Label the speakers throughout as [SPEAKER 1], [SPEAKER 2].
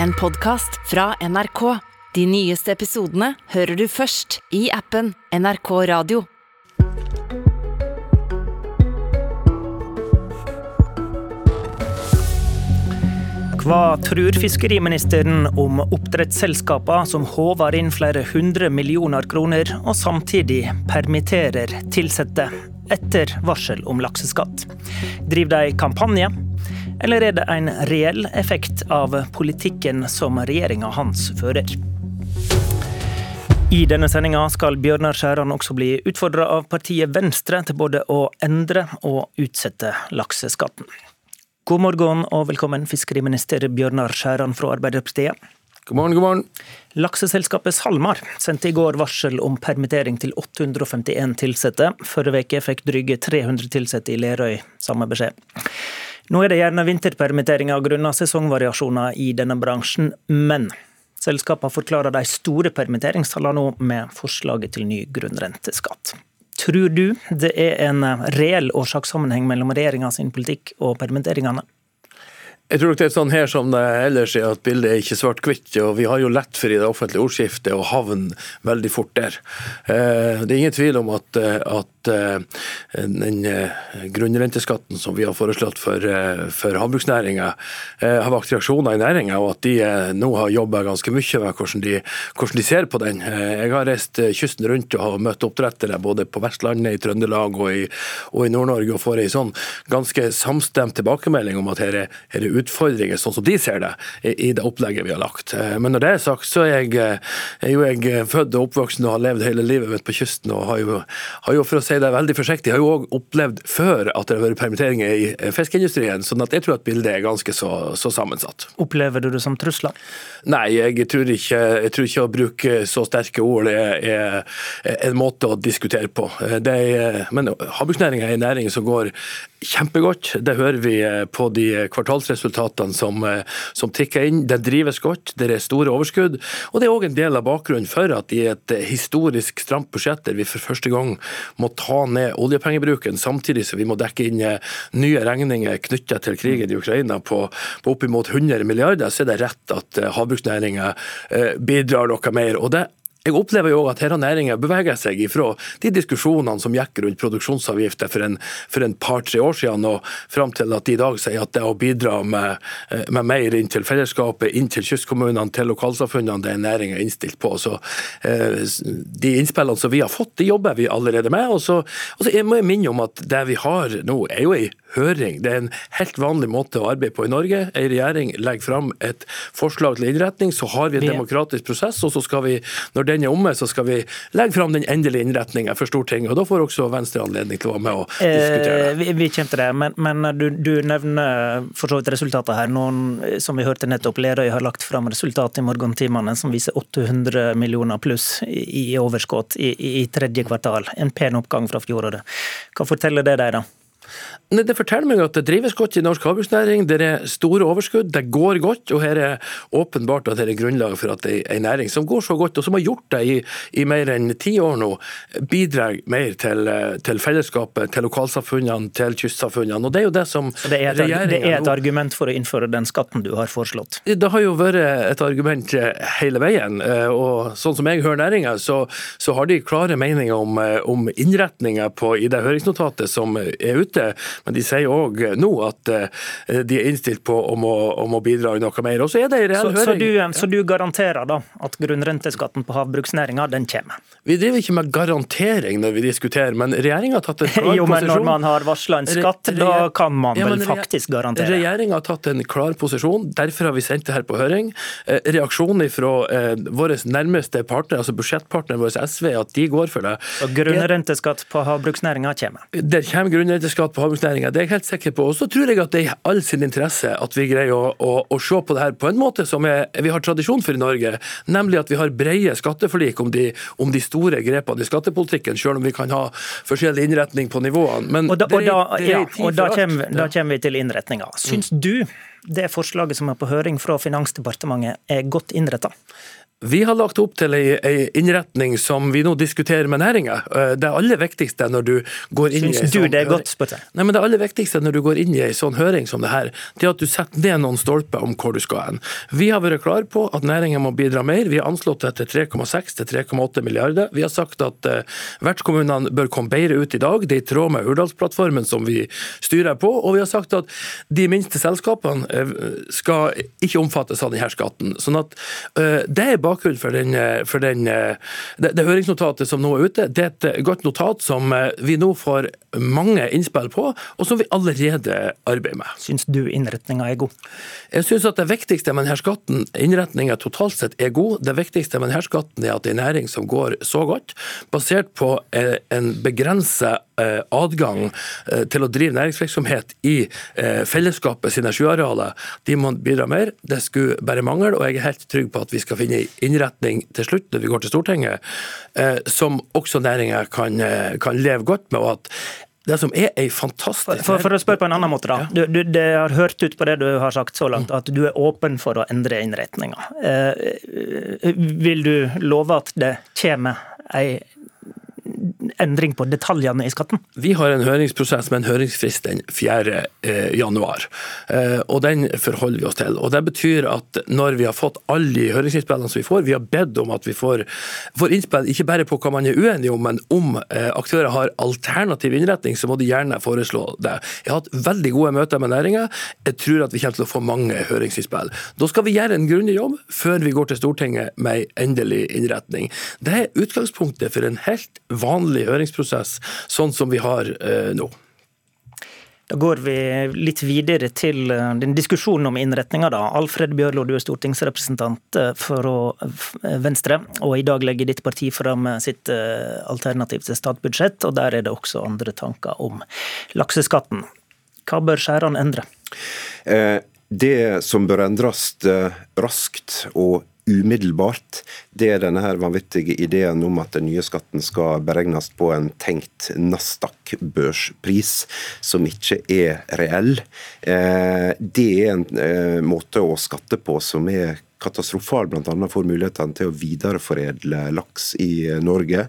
[SPEAKER 1] en podkast fra NRK. De nyeste episodene hører du først i appen NRK Radio.
[SPEAKER 2] Hva tror fiskeriministeren om oppdrettsselskaper som håver inn flere hundre millioner kroner, og samtidig permitterer ansatte etter varsel om lakseskatt? Driver de kampanje, eller er det en reell effekt av politikken som regjeringa hans fører? I denne sendinga skal Bjørnar Skjæran også bli utfordra av partiet Venstre til både å endre og utsette lakseskatten. God morgen og velkommen, fiskeriminister Bjørnar Skjæran fra Arbeiderpartiet.
[SPEAKER 3] God morgen, god morgen.
[SPEAKER 2] Lakseselskapet SalMar sendte i går varsel om permittering til 851 ansatte. Forrige uke fikk dryge 300 ansatte i Lerøy samme beskjed. Nå er det gjerne vinterpermitteringer grunnet sesongvariasjoner i denne bransjen, men selskapene forklarer de store permitteringstallene nå med forslaget til ny grunnrenteskatt. Tror du det er en reell årsakssammenheng mellom regjeringa sin politikk og permitteringene?
[SPEAKER 3] Jeg tror det er sånn her som det ellers er, at bildet er ikke svart-hvitt. og Vi har jo lett for i det offentlige ordskiftet å havne veldig fort der. Eh, det er ingen tvil om at, at eh, den eh, grunnrenteskatten som vi har foreslått for, for havbruksnæringa, har vakt reaksjoner i næringa, og at de nå har jobba ganske mye med hvordan de, hvordan de, ser på den. Jeg har reist kysten rundt og har møtt oppdrettere både på Vestlandet, i Trøndelag og i, i Nord-Norge, og får ei sånn ganske samstemt tilbakemelding om at her er, her er utfordringer, sånn som de ser det, i det opplegget vi har lagt. Eh, men når det er sagt, så er jeg, eh, er jo jeg eh, født og oppvoksen og har levd hele livet mitt på kysten. og har jo, har jo for å si det veldig forsiktig, har jo òg opplevd før at det har vært permitteringer i fiskeindustrien. sånn at jeg tror at bildet er ganske så, så sammensatt.
[SPEAKER 2] Opplever du det som trusler?
[SPEAKER 3] Nei, jeg tror ikke, jeg tror ikke å bruke så sterke ord er, er, en måte å diskutere på. Det er, men havbruksnæringa er en næring som går kjempegodt. Det hører vi på de kvartalsresultatene som, eh, som tikker inn. Det drives godt, det er store overskudd. Og det er òg en del av bakgrunnen for at i et historisk stramt budsjett, der vi for første gang må ta ned oljepengebruken, samtidig som vi må dekke inn eh, nye regninger knytta til krigen i Ukraina på, på oppimot 100 milliarder, så er det rett at eh, havbruksnæringa bidrar noe mer. Og det jeg opplever jo at denne næringa beveger seg ifra de diskusjonene som gikk rundt produksjonsavgifter for en, en par-tre år siden, og fram til at de i dag sier at det å bidra med, eh, med mer inn til fellesskapet, inn til kystkommunene, til lokalsamfunnene, det er næringa innstilt på. Så eh, De innspillene som vi har fått, de jobber vi allerede med. og så, og så må jeg minne om at det vi har nå, er jo ei høring. Det er en helt vanlig måte å arbeide på i Norge. En regjering legger fram et forslag til innretning, så har vi en demokratisk prosess, og så skal vi, når den er omme, så skal vi legge fram den endelige innretninga for Stortinget. og Da får også Venstre anledning til å være med og diskutere det.
[SPEAKER 2] Eh, vi, vi kommer til det, men, men du, du, nevner for så vidt resultatet her. Noen, som vi hørte nettopp, Lerøy har lagt fram resultat i morgentimene som viser 800 millioner pluss i, i overskudd i, i, tredje kvartal. En pen oppgang fra fjoråret. Hva forteller det deg, da?
[SPEAKER 3] Det forteller meg at det drives godt i norsk havbruksnæring. Det er store overskudd, det går godt. Og her er åpenbart at det er grunnlag for at en næring som går så godt, og som har gjort det i, i mer enn ti år nå, bidrar mer til, til, fellesskapet, til lokalsamfunnene, til kystsamfunnene. Og det er jo det som
[SPEAKER 2] det er, et, det er et argument for å innføre den skatten du har foreslått?
[SPEAKER 3] Det har jo vært et argument hele veien. Og sånn som jeg hører næringa, så, så, har de klare meninger om, om innretninga i det høringsnotatet som er ute. Men de sier òg nå at eh, de er innstilt på om å, om å bidra noe mer. Og så er det en reell
[SPEAKER 2] så, høring. Så du, så du, garanterer da at grunnrenteskatten på havbruksnæringa den kommer?
[SPEAKER 3] Vi driver ikke med garantering når vi diskuterer, men regjeringa har tatt en klar
[SPEAKER 2] jo, men Når man har varsla en skatt, Re da kan man ja, vel faktisk garantere?
[SPEAKER 3] Regjeringa har tatt en klar posisjon, derfor har vi sendt det her på høring. Eh, reaksjonen fra eh, nærmeste partner, altså budsjettpartneren vår SV, at de går for det.
[SPEAKER 2] Så grunnrenteskatt på havbruksnæringa kommer?
[SPEAKER 3] Der kommer grunnrenteskatt på havbruksnæringa. Det er jeg helt sikker på. Og så tror jeg at det er i all sin interesse at vi greier å, å, å se på det her på en måte som er, vi har tradisjon for i Norge, nemlig at vi har brede skatteforlik om de, om de store grepene i skattepolitikken, selv om vi kan ha forskjellig innretning på nivåene. Men
[SPEAKER 2] og da, og da, ja, og da kommer, da kommer vi til innretninga. Syns du det forslaget som er på høring fra Finansdepartementet er godt innretta?
[SPEAKER 3] Vi har lagt opp til ei innretning som vi nå diskuterer med næringa. Eh, det aller viktigste når du går inn
[SPEAKER 2] Syns
[SPEAKER 3] i en
[SPEAKER 2] du
[SPEAKER 3] sånn
[SPEAKER 2] det er godt, spør jeg?
[SPEAKER 3] Nei, men Det aller viktigste når du går inn i en sånn høring som det her, det er at du setter ned noen stolper om hvor du skal hen. Vi har vært klare på at næringa må bidra mer. Vi har anslått det til 3,6 til 3,8 milliarder. Vi har sagt at uh, vertskommunene bør komme bedre ut i dag. Det er i tråd med Hurdalsplattformen som vi styrer på. Og vi har sagt at de minste selskapene skal ikke omfattes av denne skatten. Sånn at uh, Det er bakgrunnen for, den, uh, for den, det, det høringsnotatet som nå er ute. Det er et godt notat som vi nå får mange innspill på, og som vi allerede arbeider med.
[SPEAKER 2] Syns du innretninga er god?
[SPEAKER 3] Jeg synes at Det viktigste med denne skatten, innretninga totalt sett er god. Det viktigste med denne skatten er at det er en næring som går så godt, basert på eh, en begrenset eh, adgang eh, til å drive næringsvirksomhet i fellesskapet sine sjøarealer. De må bidra mer. Det skulle bare mangle. Og jeg er helt trygg på at vi skal finne en innretning til slutt når vi går til Stortinget, som også næringa kan, kan leve godt med. og at det som er ei fantastisk
[SPEAKER 2] for, for, å spørre på en annen måte, da. Du, du, det har hørt ut på det du har sagt så langt, at du er åpen for å endre innretninga. Eh, vil du love at det kommer ei endring på detaljene i skatten?
[SPEAKER 3] Vi har en høringsprosess med en høringsfrist den 4. Eh, januar. Eh, og Den forholder vi oss til. Og Det betyr at når vi har fått alle de høringsinnspillene som vi får, vi har bedt om at vi får, får innspill ikke bare på hva man er uenig om, men om eh, aktører har alternativ innretning, så må de gjerne foreslå det. Jeg har hatt veldig gode møter med næringa. Jeg tror at vi kommer til å få mange høringsinnspill. Da skal vi gjøre en grundig jobb før vi går til Stortinget med en endelig innretning. Det er utgangspunktet for en helt vanlig høringsprosess, sånn som vi har eh, nå.
[SPEAKER 2] Da går vi litt videre til den diskusjonen om innretninga. Alfred Bjørlo, du er stortingsrepresentant for Venstre, og i dag legger ditt parti fram sitt alternativ til statsbudsjett, og der er det også andre tanker om lakseskatten. Hva bør skjærene endre?
[SPEAKER 4] Det som bør endres raskt og umiddelbart, det er denne her vanvittige ideen om at den nye skatten skal beregnes på en tenkt Nasdaq-børspris, som ikke er reell. Det er en måte å skatte på som er katastrofal, bl.a. for mulighetene til å videreforedle laks i Norge.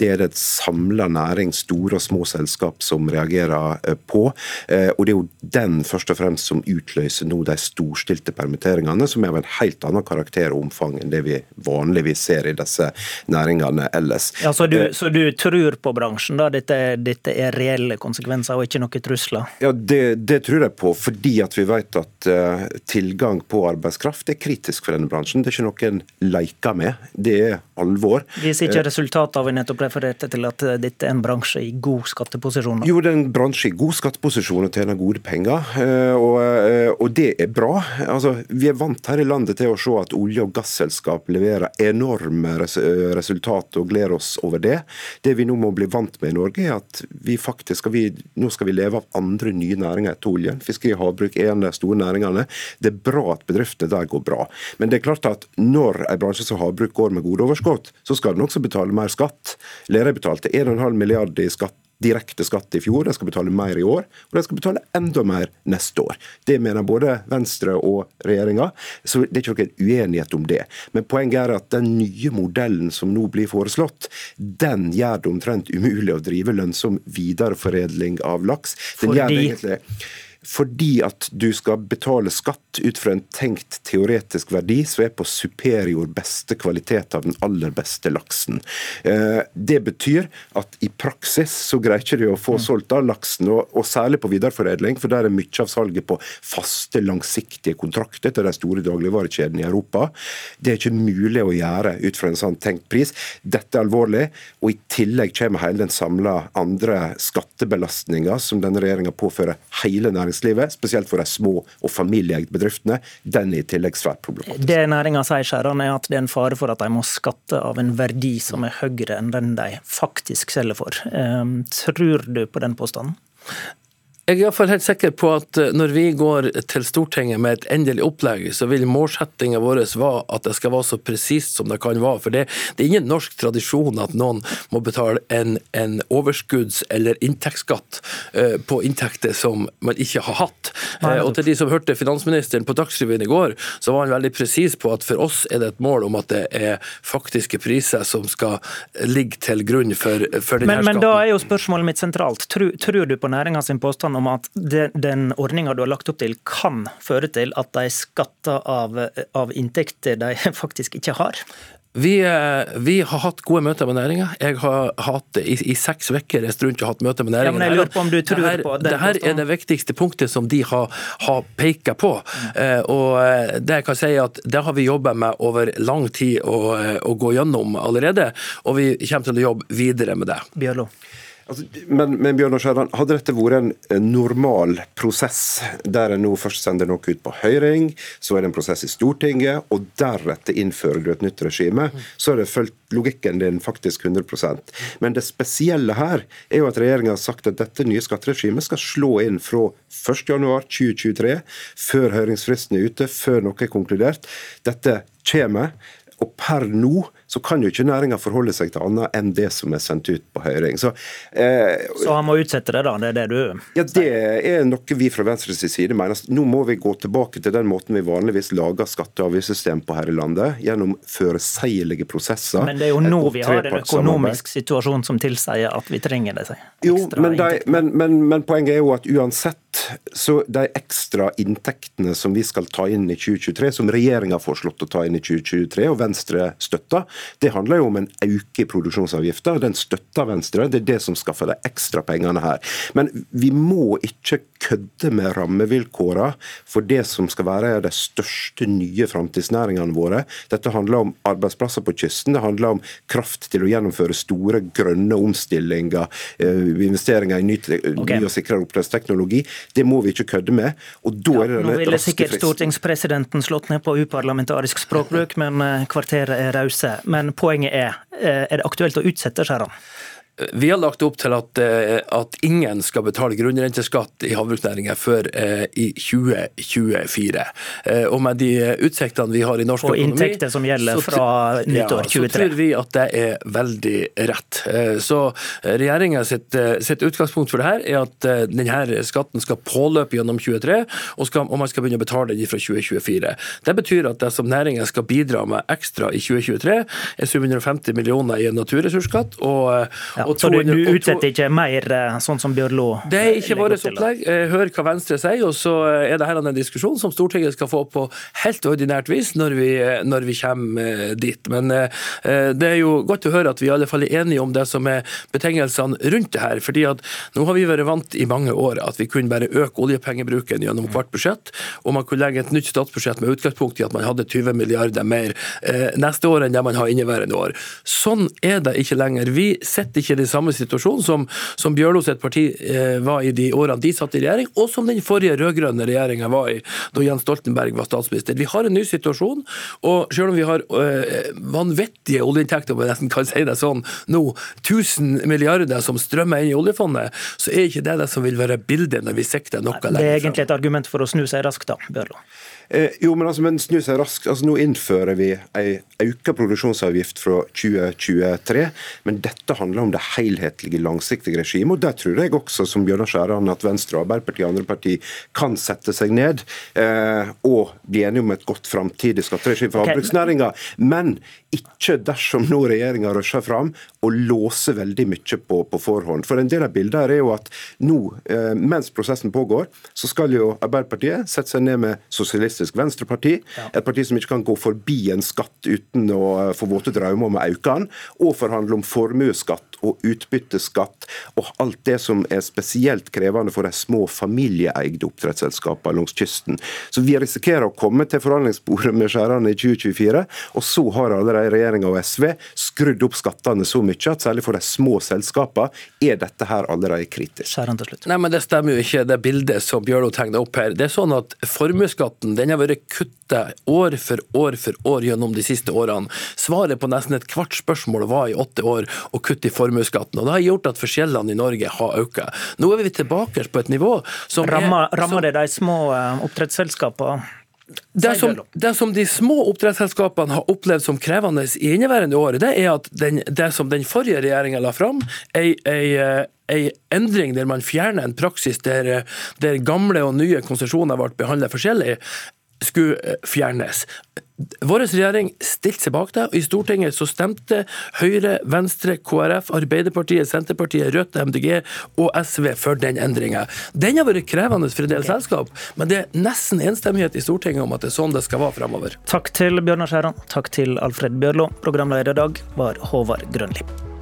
[SPEAKER 4] Det er det et samla næring, store og små selskap, som reagerer på. Og det er jo den først og fremst som utløser nå de storstilte permitteringene, som er av en helt annen karakter og omfang enn det vi vanligvis ser i disse næringene ellers.
[SPEAKER 2] Ja, Så du, så du tror på bransjen, da? Dette, dette, er reelle konsekvenser og ikke noe trusler?
[SPEAKER 4] Ja, det, det tror jeg på, fordi at vi vet at tilgang på arbeidskraft er kritisk for denne bransjen. Det er ikke noe en leker med, det er alvor.
[SPEAKER 2] Viser ikke resultatet av vi nettopp refererte til at dette er en bransje i god skatteposisjon?
[SPEAKER 4] Jo, det er en bransje i god skatteposisjon og tjener gode penger, og, og det er bra. Altså, vi er vant her i landet til å se at olje- og gasselskap leverer enorme resultat og gleder oss over det. Det vi nå må bli vant med i Norge, er at vi faktisk skal vi, nå skal vi leve av andre nye næringer etter oljen. Fiskeri og havbruk er en av de store næringene. Det er bra at bedriftene der går bra. Men det er klart at når en bransje som havbruk går med gode overskudd, så skal den også betale mer skatt. Lerøy betalte 1,5 milliard i skatt direkte skatt i fjor, de skal betale mer i år, og de skal betale enda mer neste år. Det mener både Venstre og regjeringa, så det er ikke noen uenighet om det. Men poenget er at den nye modellen som nå blir foreslått, den gjør det omtrent umulig å drive lønnsom videreforedling av laks. Den
[SPEAKER 2] Fordi...
[SPEAKER 4] gjør det egentlig fordi at du skal betale skatt ut fra en tenkt teoretisk verdi som er på superior beste kvalitet av den aller beste laksen. Det betyr at i praksis så greier ikke du å få solgt av laksen, og, særlig på videreforedling, for der er mye av salget på faste, langsiktige kontrakter til de store dagligvarekjedene i Europa. Det er ikke mulig å gjøre ut fra en sånn tenkt pris. Dette er alvorlig, og i tillegg kommer hele den samla andre skattebelastninga som denne regjeringa påfører hele næringslivet, spesielt for de små og familieeide bedriftene. Den er i tillegg svært problematisk.
[SPEAKER 2] Det næringa sier, Skjæran, er at det er en fare for at de må skatte av en verdi som er høyere enn den de faktisk selger for. Tror du på den påstanden?
[SPEAKER 3] Jeg er iallfall helt sikker på at eh, når vi går til Stortinget med et endelig opplegg, så vil målsettinga vår være at det skal være så presist som det kan være. For det, det, er ingen norsk tradisjon at noen må betale en, en overskudds- eller inntektsskatt uh, på inntekter som man ikke har hatt. Uh, og til de som hørte finansministeren på Dagsrevyen i går, så var han veldig presis på at for oss er det et mål om at det er faktiske priser som skal ligge til grunn for, for denne
[SPEAKER 2] men,
[SPEAKER 3] skatten.
[SPEAKER 2] Men da er jo spørsmålet mitt sentralt. Tror, tror du på næringa sin påstand påstand om at den, den ordninga du har lagt opp til, kan føre til at de skatter av, av inntekter de faktisk ikke har?
[SPEAKER 3] Vi, eh, vi, har hatt gode møter med næringa. Jeg har hatt i, i seks uker reist rundt og hatt møter med næringa.
[SPEAKER 2] Ja, tror
[SPEAKER 3] det her,
[SPEAKER 2] på
[SPEAKER 3] det her er det viktigste punktet som de har, har pekt på. Mm. Eh, og eh, det jeg kan si at det har vi jobba med over lang tid å, å gå gjennom allerede. Og vi kommer til å jobbe videre med det.
[SPEAKER 2] Bjørlo.
[SPEAKER 4] Altså, men, men Bjørnar Skjæran, hadde dette vært en normal prosess, der en nå først sender noe ut på høring, så er det en prosess i Stortinget, og deretter innfører du et nytt regime, så har det fulgt logikken din faktisk 100% Men det spesielle her er jo at regjeringa har sagt at dette nye skatteregimet skal slå inn fra 1.1.2023, før høringsfristen er ute, før noe er konkludert. Dette kommer. Og per nå så kan jo ikke næringa forholde seg til annet enn det som er sendt ut på høring. Så,
[SPEAKER 2] eh, så han må utsette det, da? Det er det du
[SPEAKER 4] Ja, det er noe vi fra Venstres side mener. Nå må vi gå tilbake til den måten vi vanligvis lager skatte- og avgiftssystem på her i landet, gjennom føreseilige prosesser.
[SPEAKER 2] Men det er jo nå vi har en økonomisk situasjon som tilsier at vi trenger det.
[SPEAKER 4] Jo, men, de, men, men, men poenget er jo at uansett så de ekstra inntektene som vi skal ta inn i 2023, som regjeringa har foreslått å ta inn i 2023, og Venstre støtter, det handler jo om en øke i produksjonsavgifta. Den støtter Venstre. Det er det som skaffer de ekstra pengene her. Men vi må ikke kødde med rammevilkårene for det som skal være de største nye framtidsnæringene våre. Dette handler om arbeidsplasser på kysten. Det handler om kraft til å gjennomføre store grønne omstillinger, eh, investeringer i ny, okay. ny og sikrere oppdrettsteknologi. Det må vi ikke kødde med. og da ja, er det
[SPEAKER 2] Nå ville sikkert stortingspresidenten slått ned på uparlamentarisk språkbruk, men eh, kvarteret er rause. Men poenget er, eh, er det aktuelt å utsette skjærene?
[SPEAKER 3] Vi har lagt opp til at, eh, at ingen skal betale grunnrenteskatt i havbruksnæringen før eh, i 2024. Eh, og med de utsiktene vi har i norsk økonomi
[SPEAKER 2] Og inntekter som gjelder fra nyttår 23.
[SPEAKER 3] Ja, så tror vi at det er veldig rett. Så regjeringa sitt, sitt, utgangspunkt for det her er at denne skatten skal påløpe gjennom 23, og, skal, og man skal begynne å betale den fra 2024. Det betyr at det som næringen skal bidra med ekstra i 2023, er 750 millioner i en naturressursskatt. og
[SPEAKER 2] ja. Ja, så du, utsetter ikke mer eh, sånn som Bjørlo
[SPEAKER 3] Det er ikke vårt opplegg. Eh, hør hva Venstre sier, og så er det her en diskusjon som Stortinget skal få på helt ordinært vis når vi, når vi kommer eh, dit. Men det er jo godt å høre at vi i alle fall er enige om det som er betingelsene rundt det her. fordi at nå har vi vært vant i mange år at vi kunne bare øke oljepengebruken gjennom hvert budsjett, og man kunne legge et nytt statsbudsjett med utgangspunkt i at man hadde 20 milliarder mer neste år enn det man har inneværende år. Sånn er det ikke lenger. Vi sitter ikke ikke den samme situasjonen som, som Bjørlo sitt parti eh, var i de årene de satt i regjering, og som den forrige rød-grønne regjeringa var i da Jens Stoltenberg var statsminister. Vi har en ny situasjon, og selv om vi har eh, vanvittige oljeinntekter, om jeg nesten kan si det sånn, nå, 1000 milliarder som strømmer inn i oljefondet, så er ikke det det som vil være bildet når vi sikter noe lenger
[SPEAKER 2] Det er egentlig et argument for å snu seg raskt, da, Bjørlo.
[SPEAKER 4] Eh, jo, men, altså, men snu seg raskt. Altså, nå innfører vi ei auka produksjonsavgift fra 2023, men dette handler om det helhetlige, langsiktige regimet. Og der tror jeg også, som Bjørnar Skjæran, at Venstre, Arbeiderpartiet og andre partier kan sette seg ned eh, og bli enige om et godt framtidig skatteregime for havbruksnæringa. Men ikke dersom nå regjeringa rusher fram og låser veldig mye på, på, forhånd. For en del av bildet er jo at nå, eh, mens prosessen pågår, så skal jo Arbeiderpartiet sette seg ned med Sosialistisk Venstreparti, ja. et parti som ikke kan gå forbi en skatt uten å eh, få våte drømmer om å øke den, og forhandle om formuesskatt og utbytteskatt og alt det som er spesielt krevende for de små familieeide oppdrettsselskapene langs kysten. Så vi risikerer å komme til forhandlingsbordet med skjærene i 2024, og så har allerede regjeringa og SV skrudd opp skattene så mye at særlig for de små selskapene er dette her allerede kritisk.
[SPEAKER 3] Nei, men Det stemmer jo ikke, det bildet som Bjørlo tegner opp her. Det er sånn at Formuesskatten den har vært kutta år for år for år gjennom de siste årene. Svaret på nesten et kvart spørsmål var i åtte år å kutte i formuesskatten. Det har gjort at forskjellene i Norge har økt. Nå er vi tilbake på et nivå som
[SPEAKER 2] rammer,
[SPEAKER 3] er
[SPEAKER 2] Rammer det de små eh, oppdrettsselskapene?
[SPEAKER 3] Det som, det som, de små oppdrettsselskapene har opplevd som krevende i inneværende år, det er at den, det som den forrige regjeringa la fram, ei, ei, ei, endring der man fjerner en praksis der, der gamle og nye konsesjoner ble behandlet forskjellig, skulle eh, fjernes. Vår regjering stilte seg bak det, og i Stortinget så stemte Høyre, Venstre, KrF, Arbeiderpartiet, Senterpartiet, Rødt, MDG og SV for den endringa. Den har vært krevende for en del selskap, men det er nesten enstemmighet i Stortinget om at det er sånn det skal være fremover.
[SPEAKER 2] Takk til Bjørnar Skjæran, takk til Alfred Bjørlo. Programleder i dag var Håvard Grønli.